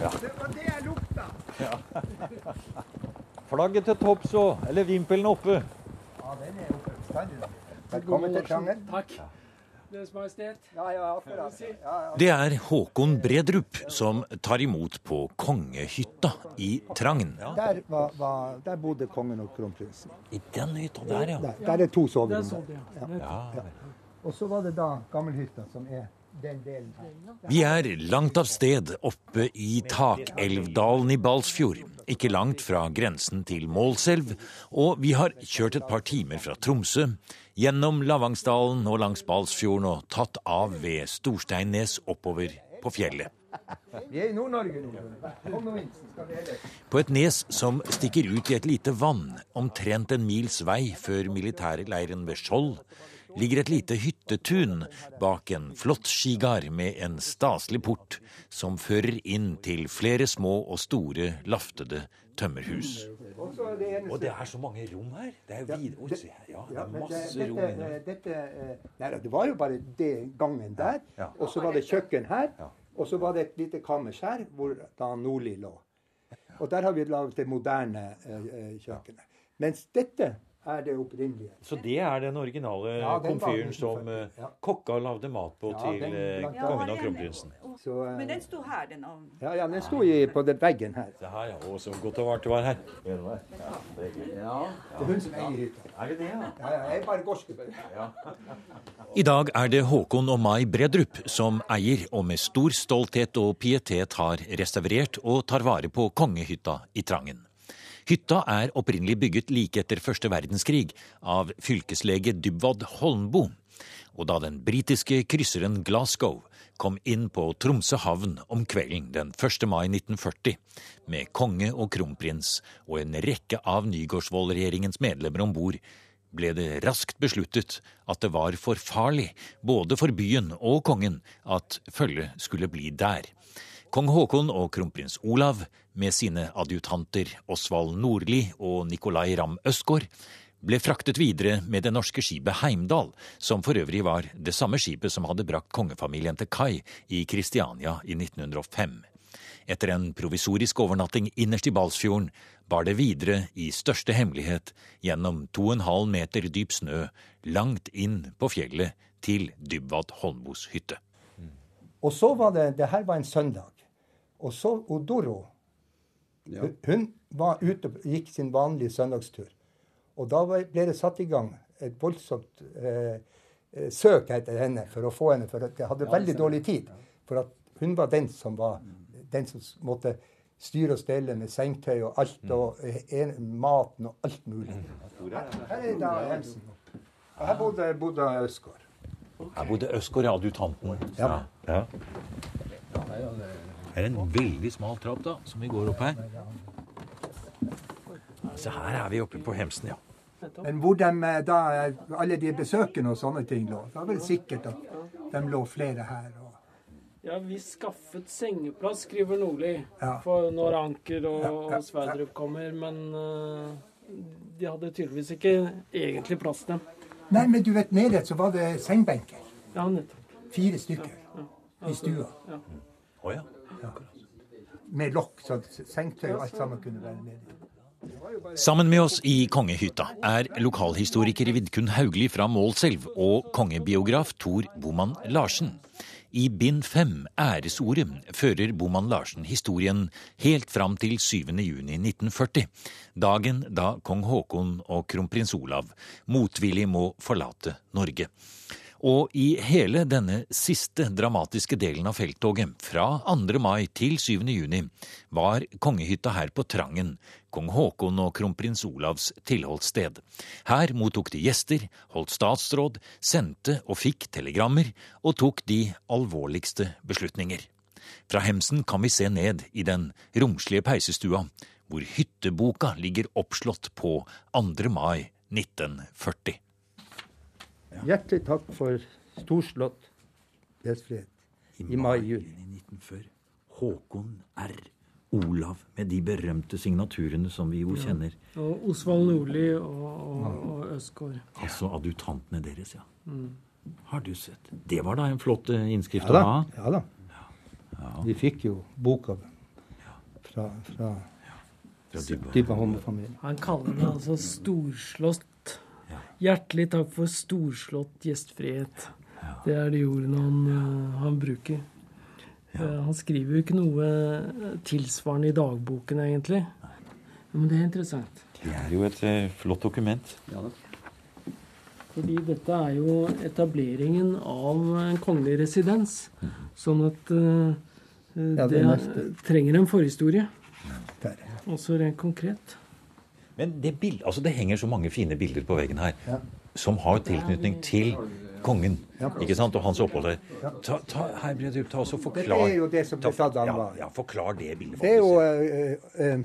Ja. Det var det jeg lukta. Ja. Flagget til topps òg, eller vimpelen oppe. Ja, den er oppe bestandig. Velkommen til Trangen. Takk. Ja, ja, akkurat. Ja, ja. Det er Håkon Bredrup som tar imot på kongehytta i Trangen. Der, var, var, der bodde kongen og kronprinsen. I den hytta der, ja. Der, der er to soverom. det, Ja. ja. Ja. Og så var det da gammelhytta, som er. Vi er langt av sted oppe i Takelvdalen i Balsfjord. Ikke langt fra grensen til Målselv. Og vi har kjørt et par timer fra Tromsø, gjennom Lavangsdalen og langs Balsfjorden og tatt av ved Storsteinnes oppover på fjellet. Vi er i Nord-Norge nå. På et nes som stikker ut i et lite vann, omtrent en mils vei før militærleiren ved Skjold, ligger et lite hyttetun bak en flott skigard med en staselig port som fører inn til flere små og store laftede tømmerhus. Og det er så mange rom her. Det er jo Ja, Oi, se her. Ja, det er masse rom inne. eh, nei, det var jo bare det gangen der, og så var det kjøkken her, og så var det et lite kammers her, hvor da Nordli lå. Og der har vi laget det moderne eh, eh, kjøkkenet. Mens dette er det opprinnelige. Så det er den originale Ja, den komfyren som 1940, eh, ja. kokka lagde mat på Ja, til den eh, kongen og kronprinsen. Så, eh, Men den sto her, den ovnen. ja, ja, den sto i, på den veggen her. Det her, ja. Å, så godt og varmt det var her. Det er hun som eier hytta. Er det det, ja? Ja, jeg bare gårdsgubbe. I dag er det Håkon og Mai Bredrup som eier og med stor stolthet og pietet har restaurert og tar vare på kongehytta i Trangen. Hytta er opprinnelig bygget like etter første verdenskrig av fylkeslege Dybwad Holmboe. Og da den britiske krysseren Glasgow kom inn på Tromsø havn om kvelden den 1. mai 1940, med konge og kronprins og en rekke av Nygaardsvold-regjeringens medlemmer om bord, ble det raskt besluttet at det var for farlig, både for byen og kongen, at følget skulle bli der. Kong Haakon og kronprins Olav, med sine adjutanter Osvald Nordli og Nicolai Ramm Østgaard, ble fraktet videre med det norske skipet Heimdal, som for øvrig var det samme skipet som hadde brakt kongefamilien til kai i Kristiania i 1905. Etter en provisorisk overnatting innerst i Balsfjorden bar det videre i største hemmelighet gjennom to og en halv meter dyp snø langt inn på fjellet til Dybwad Holmbos hytte. Og så var det, det her var en søndag. Og så Odoro, hun, hun var ute og gikk sin vanlige søndagstur. Og da ble det satt i gang et voldsomt eh, eh, søk etter henne for å få henne, for jeg hadde veldig dårlig tid. For at hun var den som var den som måtte styre og stelle med sengetøy og alt, og eh, en, maten og alt mulig. Her, her er da Jensen. Og her bodde, bodde Østgård. Her bodde Østgård, ja. Østgaard, Ja, Ja. ja. Det er en veldig smal trapp da, som vi går opp her. Så her er vi oppe på Hemsen, ja. Men hvor de, eh, da, alle de besøkene og sånne ting lå, da var det sikkert at de lå flere her. Og, Ja, vi skaffet sengeplass, skriver Nordli, Ja. for når Anker og, Ja, ja, og Sverdrup kommer, men uh, de hadde tydeligvis ikke egentlig plass til dem. nei, men du vet, nede så var det sengbenker. Ja, nettopp. Fire stykker i stua. Å ja. Med lokk, så sengetøy og alt sammen kunne være med. Sammen med oss i kongehytta er lokalhistoriker Vidkun Haugli fra Målselv og kongebiograf Tor Boman Larsen. I bind fem, Æresordet, fører Boman Larsen historien helt fram til 7. juni 1940, dagen da kong Haakon og kronprins Olav motvillig må forlate Norge. Og i hele denne siste dramatiske delen av felttoget, fra 2. mai til 7. juni, var kongehytta her på Trangen, kong Haakon og kronprins Olavs tilholdssted. Her mottok de gjester, holdt statsråd, sendte og fikk telegrammer, og tok de alvorligste beslutninger. Fra Hemsen kan vi se ned i den romslige peisestua, hvor hytteboka ligger oppslått på 2. mai 1940. Hjertelig takk for storslått gjestfrihet i mai-juni. i 1940. Håkon R. Olav, med de berømte signaturene som vi jo kjenner. Og Osvald Nordli og, og, og Østgård. Altså adjutantene deres, ja. Har du sett. Det var da en flott eh, innskrift Ja å ha. Ja, da. Vi fikk jo boka fra, fra Fra Dybba. Dybba Holme-familien. Han kaller det altså storslått. Ja. Hjertelig takk for storslått gjestfrihet. Det er de ordene han, eh, han bruker. Eh, Han skriver jo ikke noe tilsvarende i dagboken, egentlig. Men det er interessant. Det er jo et eh, flott dokument. Fordi dette er jo etableringen av en kongelig residens. Sånn at uh, Ja, det det er trenger en forhistorie. Også rent konkret. Men det, bild, altså det henger så mange fine bilder på veggen her Ja. som har tilknytning til kongen ikke sant? og hans opphold her. Ta, ta, her, Bredrup, ta også forklar Det er jo det som ble sagt ja, ja, forklar det bildet. Det er jo eh, eh,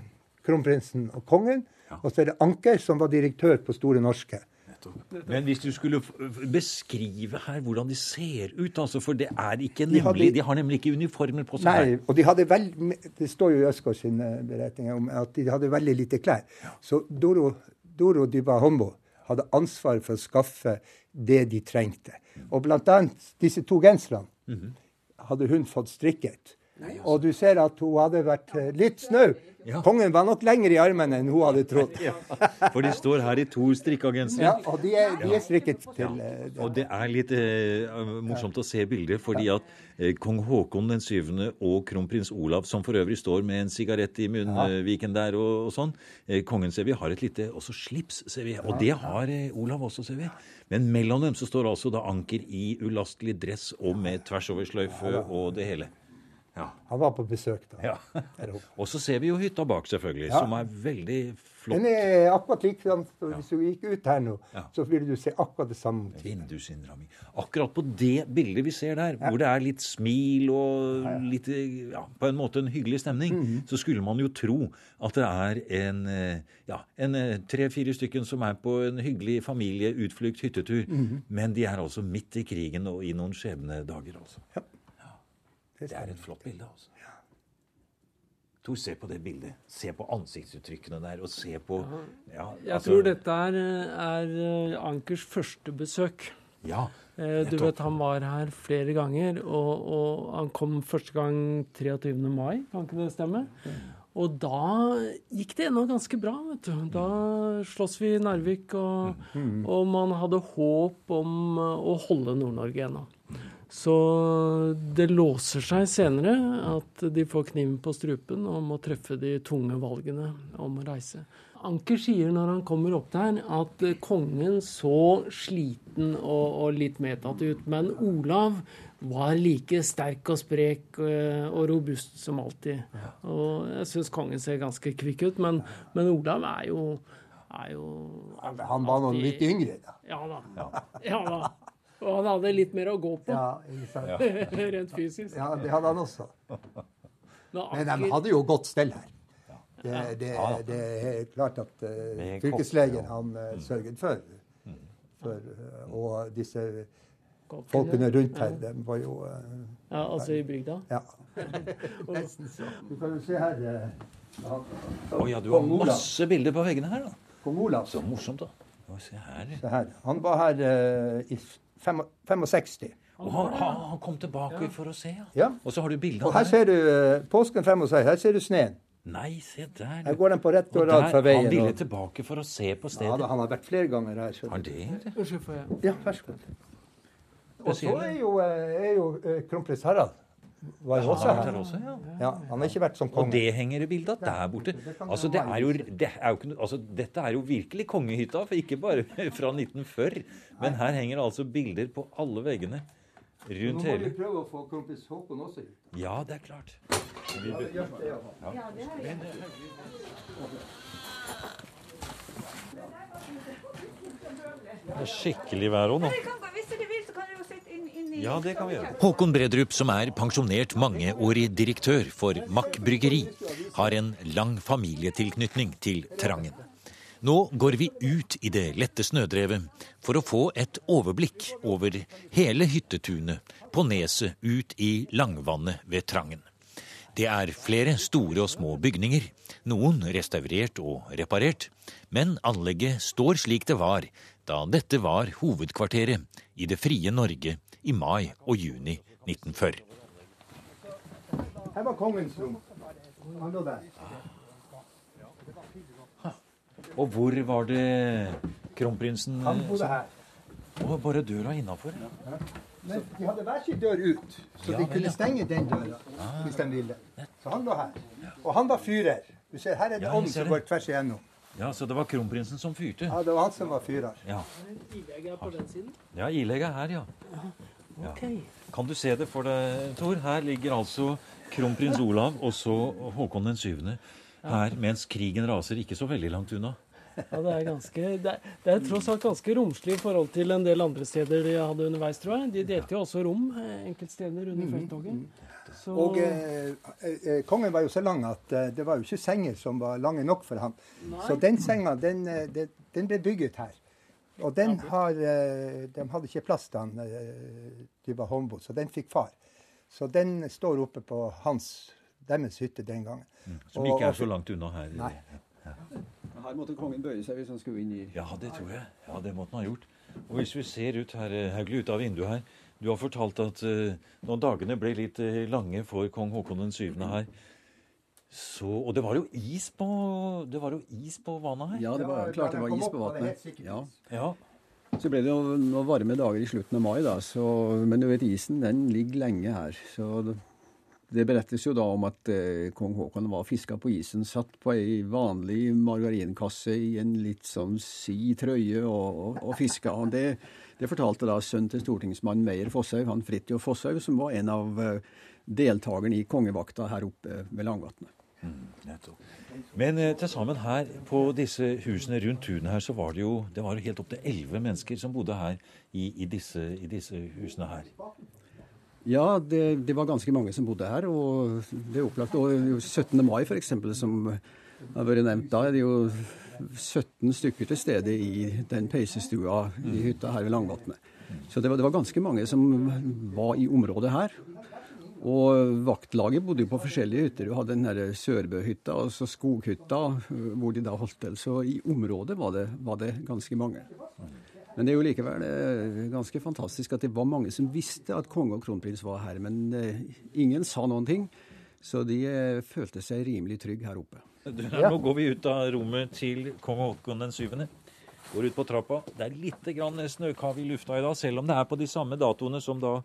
kronprinsen og kongen. Og så er det Anker, som var direktør på Store norske. Men hvis du skulle beskrive her hvordan de ser ut, altså, for det er ikke De hadde- De har nemlig ikke uniformer på seg Nei, her. og de hadde veld, Det står jo i Østgaard sin eh, beretning om at de hadde veldig lite klær. Så Doro, Doro Dyba Hombo hadde ansvar for å skaffe det de trengte. Og blant annet disse to genserne Mhm. hadde hun fått strikket. Og du ser at hun hadde vært eh, litt snau. Ja. Kongen var nok lenger i armene enn hun hadde trodd. For de står her i to strikka gensere. Ja, og de er, de er strikket til uh. Og det er litt uh, morsomt å se bilder, fordi at uh, kong Haakon den syvende og kronprins Olav, som for øvrig står med en sigarett i munnviken der og, og sånn eh, Kongen, ser vi, har et lite også slips, ser vi. Og det har eh, Olav også, ser vi. Men mellom dem så står altså da Anker i ulastelig dress og med tversoversløyfe og det hele. Ja. Han var på besøk da. ja. Og så ser vi jo hytta bak, selvfølgelig, Ja. som er veldig flott. Den er akkurat likedan. Hvis du gikk ut her nå, Ja. så ville du se akkurat det samme. Vindusinnramming. Akkurat på det bildet vi ser der, hvor det er litt smil og litt ja, På en måte en hyggelig stemning, så skulle man jo tro at det er en eh, ja, en eh, tre-fire stykken som er på en hyggelig familieutflukt, hyttetur. Men de er altså midt i krigen og i noen skjebnedager, altså. Det Det er et flott bilde, altså. Tor, se på det bildet. Se på ansiktsuttrykkene der, og se på ja, Jeg altså- tror dette er, er eh, Ankers første besøk. Ja, Eh, Du vet, Han var her flere ganger, og, og han kom første gang 23. mai, kan ikke det stemme? Og da gikk det ennå ganske bra, vet du. Da sloss vi i Narvik, og, og man hadde håp om eh, å holde Nord-Norge ennå. Så det låser seg senere at de får kniven på strupen og må treffe de tunge valgene om å reise. Anker sier når han kommer opp der, at kongen så sliten og, og litt medtatt ut. Men Olav var like sterk og sprek eh, og robust som alltid. Og jeg syns kongen ser ganske kvikk ut, men, men Olav er jo, er jo Han var nå litt yngre, da. Ja da. Ja da. Og han hadde litt mer å gå på, Ja, rent fysisk. ja, det hadde han også. Men de hadde jo godt stell her. Det, det, det er klart at uh, fylkeslegen han uh, sørget for, for uh, Og disse folkene rundt her, de var jo eh, Ja, altså i bygda. Ja. Nesten så. Du kan jo se her Å Å ja, du har masse bilder på veggene her, da. Kong Olav. Så morsomt, da. Se her. Se her. Han var her eh, i 65. Og han, han, han kom tilbake for å se, ja. Ja. Og så har du bilde av det. her ser du eh, påsken 65. Her ser du sneen. Nei, se der. Her går den på rett Og og rad fra veien. han ville og- tilbake for å se på Ja, stedet. da, han har vært flere ganger her. så- Har det? det? Unnskyld, får jeg Ja, vær så god. Og så er jo, eh, er jo eh, kronprins Harald var jo også Han har her. også, ja. Ja, han har ikke vært som Og det henger i bildet der borte. Altså, det er jo, det er jo ikke, altså, dette er jo virkelig kongehytta, for ikke bare fra 1940. Men her henger altså bilder på alle veggene Rundt hele. Nå må vi prøve å få kompis Håkon også ut. Ja, det er klart. Det er skikkelig vær òg nå. Ja, det kan vi gjøre. Håkon Bredrup, som er pensjonert mangeårig direktør for Mack bryggeri, har en lang familietilknytning til Trangen. Nå går vi ut i det lette snødrevet for å få et overblikk over hele hyttetunet på neset ut i langvannet ved Trangen. Det er flere store og små bygninger, noen restaurert og reparert, men anlegget står slik det var da dette var hovedkvarteret i det frie Norge i mai og juni 1940. Her var kongens rom. Han lå der. Og hvor var det kronprinsen Han bodde her. Og bare døra innafor. Men de hadde hver sin dør ut, så Ja, de kunne ja. stenge den døra hvis de ville. Så han lå her. Og han var fyrer. Du ser, her er det Ja, jeg som går tvers igjennom. Ja, så det var kronprinsen som fyrte. Ja, det var han som var fyrer. Ja, Ilegget er på den siden. ja ilegget er her, ja. Ok. Kan du se det for deg, Tor? Her ligger altså kronprins Olav og så Håkon den syvende her, mens krigen raser ikke så veldig langt unna. Ja, det er ganske det er, det er tross alt ganske romslig i forhold til en del andre steder de hadde underveis, tror jeg. De delte jo også rom eh, enkeltsteder under felttoget. Så Og eh, eh, kongen var jo så lang at eh, det var jo ikke senger som var lange nok for ham. Så den senga, den, eh, den, den ble bygget her. Og den har eh, De hadde ikke plass da han, eh, de var håndbod, så den fikk far. Så den står oppe på hans, deres hytte den gangen. Som ikke er så langt unna her. Nei. Her måtte kongen bøye seg hvis han skulle inn i Ja, det tror jeg. Ja, det måtte han ha gjort. Og hvis vi ser ut her, Haugli, ut av vinduet her Du har fortalt at eh, når dagene ble litt eh, lange for kong Haakon den syvende her så, Og det var jo is på Det var jo is på vannet her. Ja, det var klart det var is på vannet. Ja. Ja. Så ble det jo noen varme dager i slutten av mai, da. Så, men du vet, isen den ligger lenge her. Så det, berettes jo da om at eh, kong Haakon var fiska på isen, satt på ei vanlig margarinkasse i en litt sånn si trøye og, og, og fiska. Det, det fortalte da sønnen til stortingsmann Meyer Fosshaug, han Fridtjof Fosshaug, som var en av eh, deltakerne i kongevakta her oppe ved Langvatnet. Mm, Men eh, til sammen her på disse husene rundt tunet her, så var det jo det var jo helt opptil elleve mennesker som bodde her i, i, disse, i disse husene her. Ja, det, det var ganske mange som bodde her. Og det er opplagt. Og 17. mai f.eks., som har vært nevnt, da er det jo 17 stykker til stede i den peisestua i hytta her ved Langvatnet. Så det var, det var ganske mange som var i området her. Og vaktlaget bodde jo på forskjellige hytter. Du hadde den her Sørbøhytta og så Skoghytta, hvor de da holdt til. Så i området var det, var det ganske mange. Men det er jo likevel eh, ganske fantastisk at det var mange som visste at konge og kronprins var her. Men eh, ingen sa noen ting, så de eh, følte seg rimelig trygge her oppe. Nå går vi ut av rommet til kong Haakon den syvende. Går ut på trappa. Det er litt snøkav i lufta i dag, selv om det er på de samme datoene som da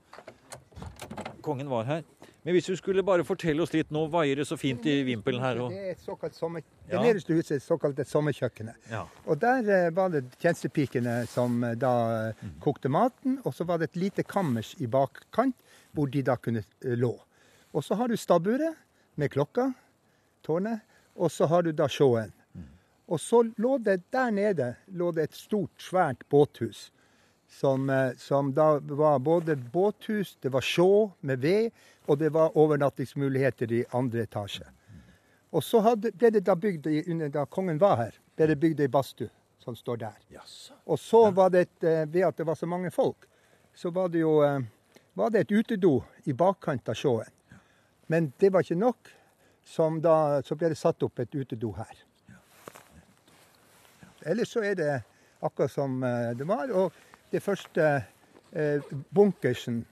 kongen var her. Men hvis du skulle bare fortelle oss litt, nå vaier det så fint i vimpelen her. Og, Det er et såkalt sommer... Ja. Det nederste huset er såkalt et sommerkjøkkenet. ja. Og der eh, var det tjenestepikene som eh, da mm. kokte maten, og så var det et lite kammers i bakkant hvor de da kunne eh, lå. Og så har du stabburet med klokka, tårnet, og så har du da sjåen. Og så lå det der nede lå det et stort, svært båthus. Som, eh, som da var både båthus, det var sjå med ved, og det var overnattingsmuligheter i andre etasje. Og så hadde, ble det da bygd, under da kongen var her, ble det bygd ei badstue som står der. Og så var det, et, eh, ved at det var så mange folk, så var det jo eh, var det et utedo i bakkant av sjåen. Men det var ikke nok, som da, så ble det satt opp et utedo her. Ellers så er det akkurat som det var. Og det første eh, bunkersen,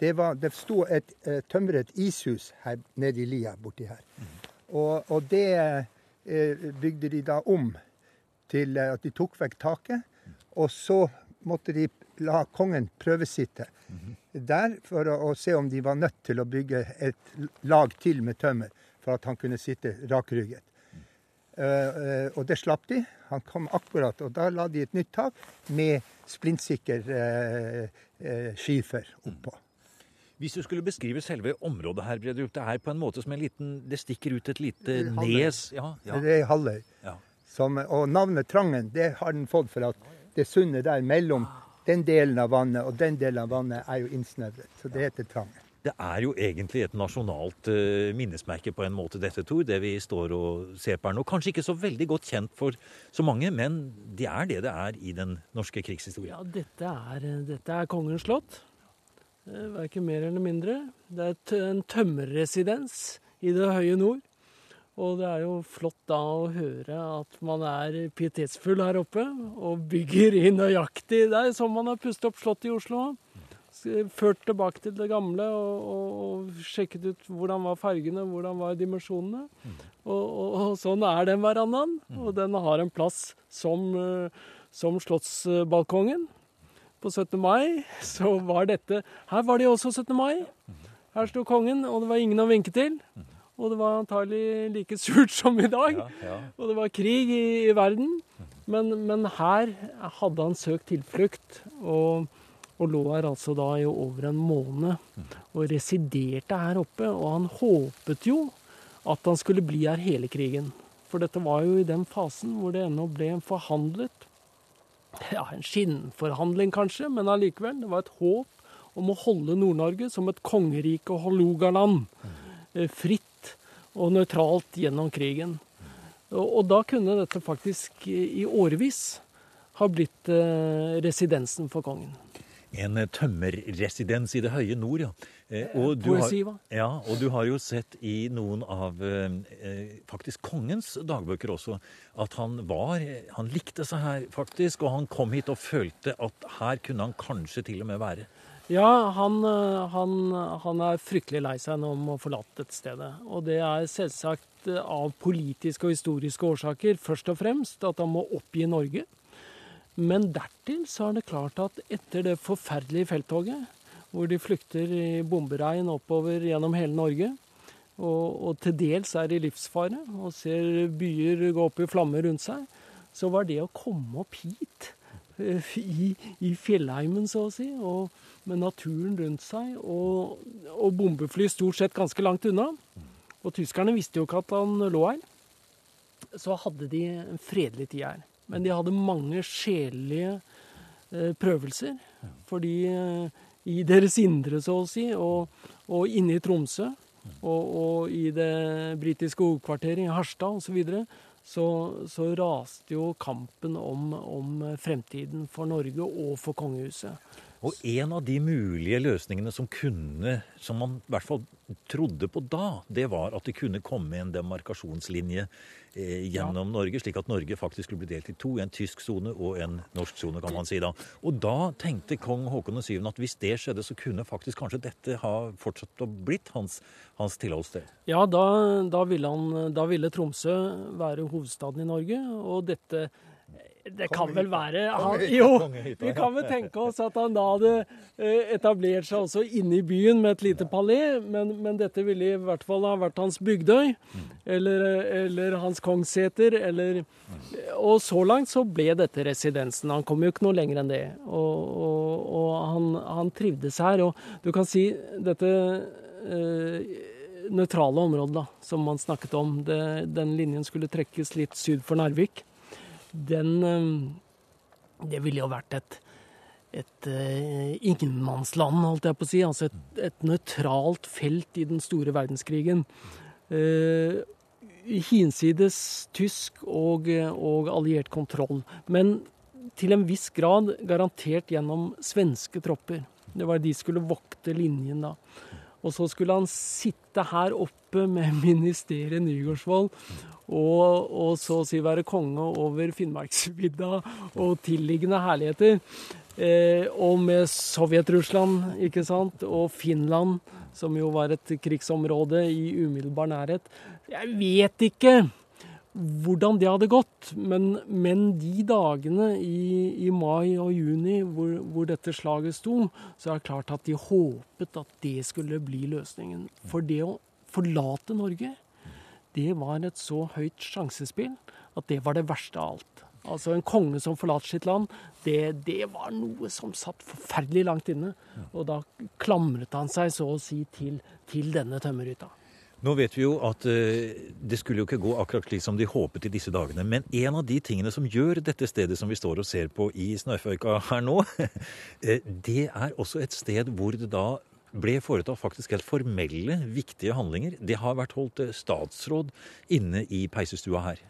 det, var, det sto et eh, tømret ishus her nede i lia borti her. Og, og det eh, bygde de da om til eh, at de tok vekk taket. Og så måtte de la kongen prøvesitte der for å, å se om de var nødt til å bygge et lag til med tømmer for at han kunne sitte rakrygget. Uh, uh, og det slapp de. Han kom akkurat, og da la de et nytt tak med splintsikker uh, skifer oppå. Hvis du skulle beskrive selve området her, Bredrup, det er på en måte som en liten Det stikker ut et lite nes. Ja, ja, Det er halvøy. ja. Som, og navnet Trangen det har den fått for at det sundet der mellom den delen av vannet og den delen av vannet er jo innsnevret. Så det heter Trangen. Det er jo egentlig et nasjonalt eh, minnesmerke på en måte, dette, Tor, det vi står og ser på her nå. Kanskje ikke så veldig godt kjent for så mange, men det er det det er i den norske krigshistorien. Ja, dette er, dette er kongens slott. Eh, Verken mer eller mindre. Det er en tømmerresidens i det høye nord. Og det er jo flott da å høre at man er pietetsfull her oppe og bygger inn nøyaktig. Det er sånn man har pustet opp Slottet i Oslo. Ført tilbake til det gamle og, og, og sjekket ut hvordan var fargene, hvordan var dimensjonene. Og, og, og sånn er den verandaen. Og den har en plass som, eh, som slottsbalkongen. På 17. mai så var dette Her var det også 17. mai. Her sto kongen, og det var ingen å vinke til. Og det var antagelig like surt som i dag. Ja, ja. Og det var krig i, i verden. Men, men her hadde han søkt tilflukt, og, og lå her altså da i over en måned. Og residerte her oppe. Og han håpet jo at han skulle bli her hele krigen. For dette var jo i den fasen hvor det ennå ble forhandlet. Ja, en skinnforhandling kanskje, men allikevel. Det var et håp om å holde Nord-Norge som et kongerike og Hålogaland. Eh, fritt og nøytralt gjennom krigen. Og, da kunne dette faktisk i årevis ha blitt eh, residensen for kongen. En eh, tømmerresidens i det høye nord, ja. Eh, og du har, ja, og du har jo sett i noen av eh, eh, faktisk kongens dagbøker også at han var Han likte seg her, faktisk, og han kom hit og følte at her kunne han kanskje til og med være. Ja, han, eh, han, han er fryktelig lei seg nå om å forlate dette stedet. Og det er selvsagt eh, av politiske og historiske årsaker først og fremst at han må oppgi Norge. Men dertil så er det klart at etter det forferdelige felttoget, hvor de flykter i bomberegn oppover gjennom hele Norge, og, og til dels er i livsfare og ser byer gå opp i flammer rundt seg, så var det å komme opp hit eh, i, i fjellheimen, så å si, og med naturen rundt seg, og, og bombefly stort sett ganske langt unna. Og tyskerne visste jo ikke at han lå her. Så hadde de en fredelig tid her. Men de hadde mange sjelelige eh, prøvelser. Fordi eh, i deres indre, så å si, og, og inne i Tromsø, og, og i det britiske hovedkvarteret i Harstad osv., så, videre, så så raste jo kampen om, om fremtiden for Norge og for kongehuset. Og en av de mulige løsningene som kunne, som man i hvert fall trodde på da, det var at det kunne komme en demarkasjonslinje eh, gjennom Norge, slik at Norge faktisk skulle bli delt i to. En tysk sone og en norsk sone, kan man si da. Og da tenkte kong Haakon 7. at hvis det skjedde, så kunne faktisk kanskje dette ha fortsatt å blitt hans, hans tilholdssted. Ja, da, da, ville han, da ville Tromsø være hovedstaden i Norge, og dette det kan vel være han, Jo, vi kan vel tenke oss at han da hadde eh, etablert seg også inne i byen med et lite palé, men, men dette ville i hvert fall ha vært hans Bygdøy, eller, eller hans Kongsseter, eller Og så langt så ble dette residensen. Han kom jo ikke noe lenger enn det. Og, og, og han, han trivdes her. Og du kan si dette eh, nøytrale området da, som man snakket om, det, den linjen skulle trekkes litt syd for Narvik den eh, Det ville jo vært et, et uh, ingenmannsland, holdt jeg på å si. Altså et, et nøytralt felt i den store verdenskrigen. Uh, hinsides tysk og, og alliert kontroll. Men til en viss grad garantert gjennom svenske tropper. Det var de skulle vokte linjen da. Og så skulle han sitte her oppe med ministeriet Nygaardsvold og, og, så å si være konge over Finnmarksvidda og tilliggende herligheter. Eh, og med Sovjet-Russland, ikke sant, og Finland, som jo var et krigsområde i umiddelbar nærhet. Jeg vet ikke hvordan det hadde gått, men, men de dagene i, i, mai og juni hvor, hvor, dette slaget sto, så er det klart at de håpet at det skulle bli løsningen. For det å forlate Norge det var et så høyt sjansespill at det var det verste av alt. Altså En konge som forlater sitt land, det, det, var noe som satt forferdelig langt inne. Og da klamret han seg så å si til, til denne tømmerhytta. Nå vet vi jo at uh, det skulle jo ikke gå akkurat slik som de håpet i disse dagene. Men en av de tingene som gjør dette stedet som vi står og ser på i Snøføyka her nå, eh, det er også et sted hvor det da ble foretatt faktisk helt formelle, viktige handlinger. Det har vært holdt eh, statsråd inne i peisestua her.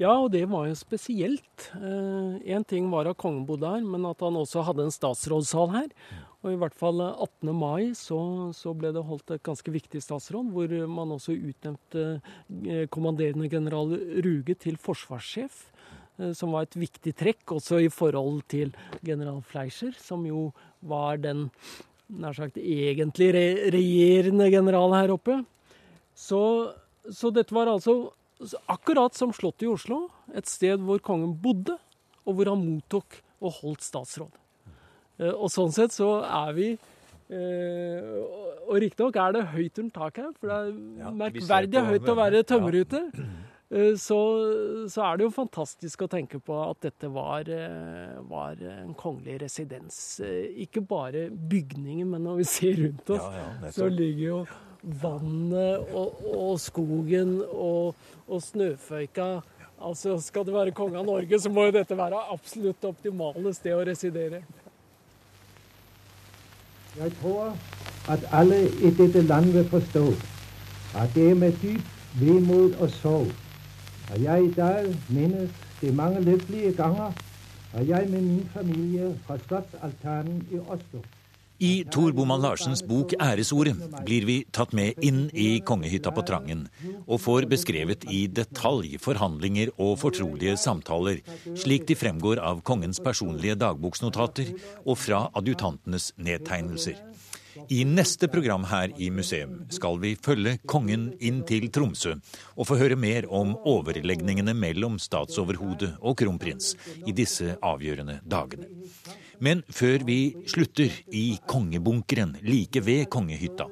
Ja, og det var jo spesielt. Én eh, ting var at kongen bodde her, men at han også hadde en statsrådssal her. Og i hvert fall 18. mai så, så ble det holdt et ganske viktig statsråd, hvor man også utnevnte eh, kommanderende general Ruge til forsvarssjef. Eh, som var et viktig trekk, også i forhold til general Fleischer, som jo var den nær sagt egentlig regjerende general her oppe. Så, så dette var altså akkurat som Slottet i Oslo, et sted hvor kongen bodde, og hvor han mottok og holdt statsråd. Eh, og sånn sett så er vi eh, Og riktignok er det høyt rundt taket her, for det er ja, merkverdig høyt å være tømmerute. Ja. Eh, så, så, er det jo fantastisk å tenke på at dette var, var, en kongelig residens. Ikke bare bygningen, men når vi ser rundt oss, ja, så ligger jo vannet og, og skogen og, og snøføyka. Altså, Skal du være konge av Norge, så må jo dette være absolutt optimale sted å residere. Jeg tror at alle i dette landet vil forstå at det er med dyp vemod og sorg at jeg i dag minnes de mange lykkelige ganger at jeg med min familie fra slottsaltanen i Oslo i Tor Boman Larsens bok 'Æresordet' blir vi tatt med inn i kongehytta på Trangen, og får beskrevet i detalj forhandlinger og fortrolige samtaler, slik de fremgår av kongens personlige dagboksnotater og fra adjutantenes nedtegnelser. I neste program her i museum skal vi følge kongen inn til Tromsø og få høre mer om overlegningene mellom statsoverhode og kronprins i disse avgjørende dagene. Men før vi slutter i kongebunkeren like ved kongehytta,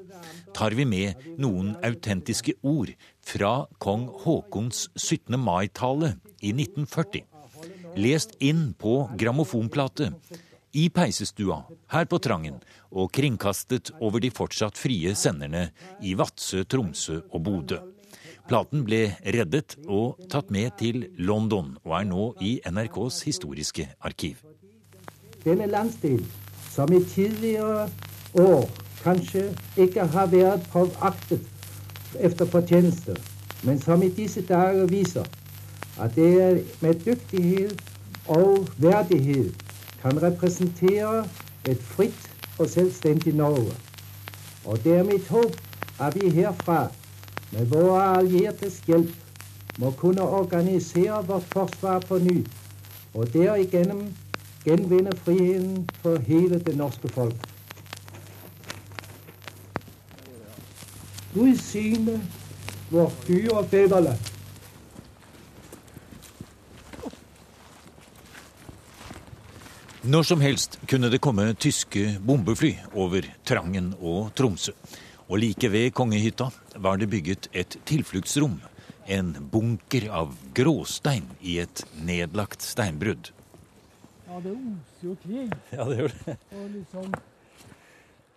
tar vi med noen autentiske ord fra kong Haakons 17. mai-tale i 1940. Lest inn på grammofonplate i peisestua her på Trangen og kringkastet over de fortsatt frie senderne i Vadsø, Tromsø og Bodø. Platen ble reddet og tatt med til London og er nå i NRKs historiske arkiv denne landsdel, som i tidligere år kanskje ikke har vært påaktet efter fortjeneste, men som i disse dager viser at det med dyktighet og verdighet kan representere et fritt og selvstendig Norge. Og det er mitt håp at vi herfra, med våre alliertes hjelp, må kunne organisere vårt forsvar på ny, og derigjennom gjenvinne friheten for hele det norske folk. Gud syne vårt dyre fedreland. Når som helst kunne det komme tyske bombefly over Trangen og Tromsø. Og like ved kongehytta var det bygget et tilfluktsrom. En bunker av gråstein i et nedlagt steinbrudd. Ja, det oser jo krig. Ja, det gjør det. Og liksom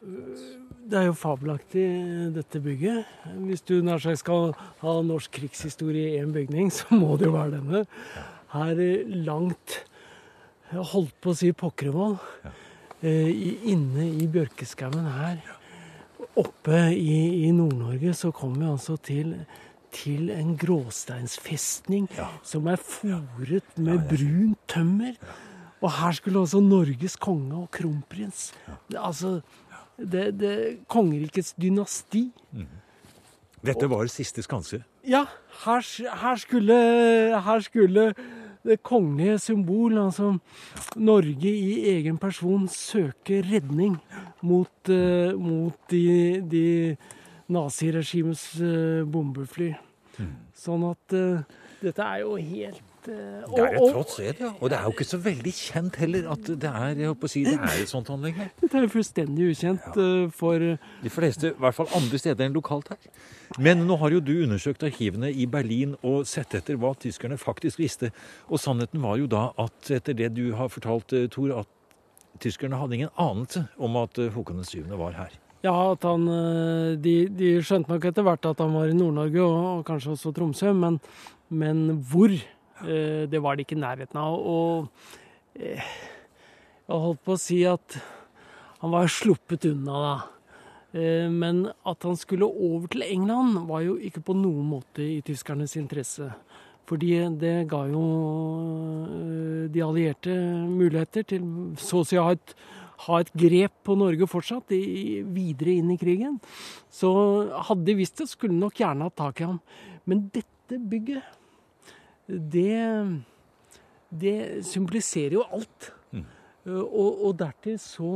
øh, det er jo fabelaktig, dette bygget. Hvis du nær sagt skal ha norsk krigshistorie i én bygning, så må det jo være denne. Her langt Holdt på å si Pokkervoll. Ja. inne i bjørkeskauen her oppe i, i Nord-Norge så kommer vi altså til, til en gråsteinsfestning ja. som er foret med ja, brunt tømmer. Og her skulle også Norges konge og kronprins Altså det, det kongerikets dynasti. Mm. Dette var siste skanse? Ja. Her, her, skulle, her skulle det kongelige symbol, altså Norge i egen person, søke redning mot, uh, mot de, de naziregimets uh, bombefly. Mm. Sånn at uh, dette er jo helt og, eh, det er det tross sted, ja. Og det er jo ikke så veldig kjent heller at det er, jeg å si, det er et sånt anlegg her. Det er jo fullstendig ukjent ja. Eh, for De fleste, i hvert fall andre steder enn lokalt her. Men nå har jo du undersøkt arkivene i Berlin og sett etter hva tyskerne faktisk visste. Og sannheten var jo da at etter det du har fortalt, eh, Tor, at tyskerne hadde ingen anelse om at Håkon 7. var her. Ja, at han, de, de, skjønte nok etter hvert at han var i Nord-Norge, og, og, kanskje også Tromsø, men, men hvor Eh, det var det ikke i nærheten av. Og eh, jeg holdt på å si at han var sluppet unna, da. Eh, men at han skulle over til England, var jo ikke på noen måte i tyskernes interesse. Fordi det ga jo eh, de allierte muligheter til så å si å ha et, ha et grep på Norge fortsatt, i, videre inn i krigen. Så hadde de visst det, skulle de nok gjerne hatt tak i ham. Men dette bygget, det, det symboliserer jo alt. Mm. Eh, Og, og dertil så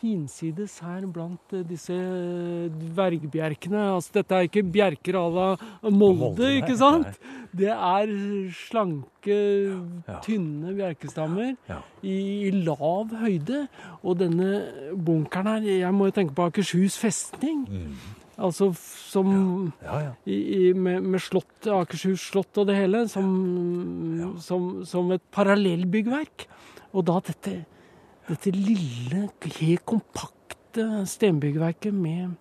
hinsides her blant eh, disse dvergbjerkene. Altså, dette er ikke bjerker à la Molde, ikke sant? Det er slanke, tynne bjerkestammer i, i lav høyde. Og denne bunkeren her, jeg må jo tenke på Akershus festning. Altså som ja, Ja, ja. i, i, med, med slott, Akershus slott og det hele, som, som, som et parallellbyggverk. Og da dette, dette lille, helt kompakte stenbyggverket med,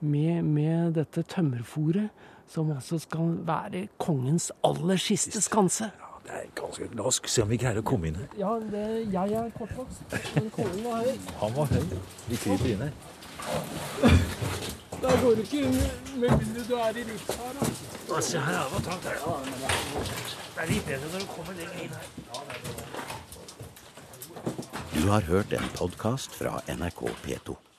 med, med dette tømmerfòret, som altså skal være kongens aller siste skanse. Det er ganske, La oss se om vi greier å komme inn her. Ja, det, jeg er kortvokst, men kongen var høy. Han var høy. Vi kryper inn Der går du ikke inn med mindre du er i livsfare. Se her, det var trangt her. Det er litt bedre når du kommer lenger inn her. Du har hørt en podkast fra NRK P2.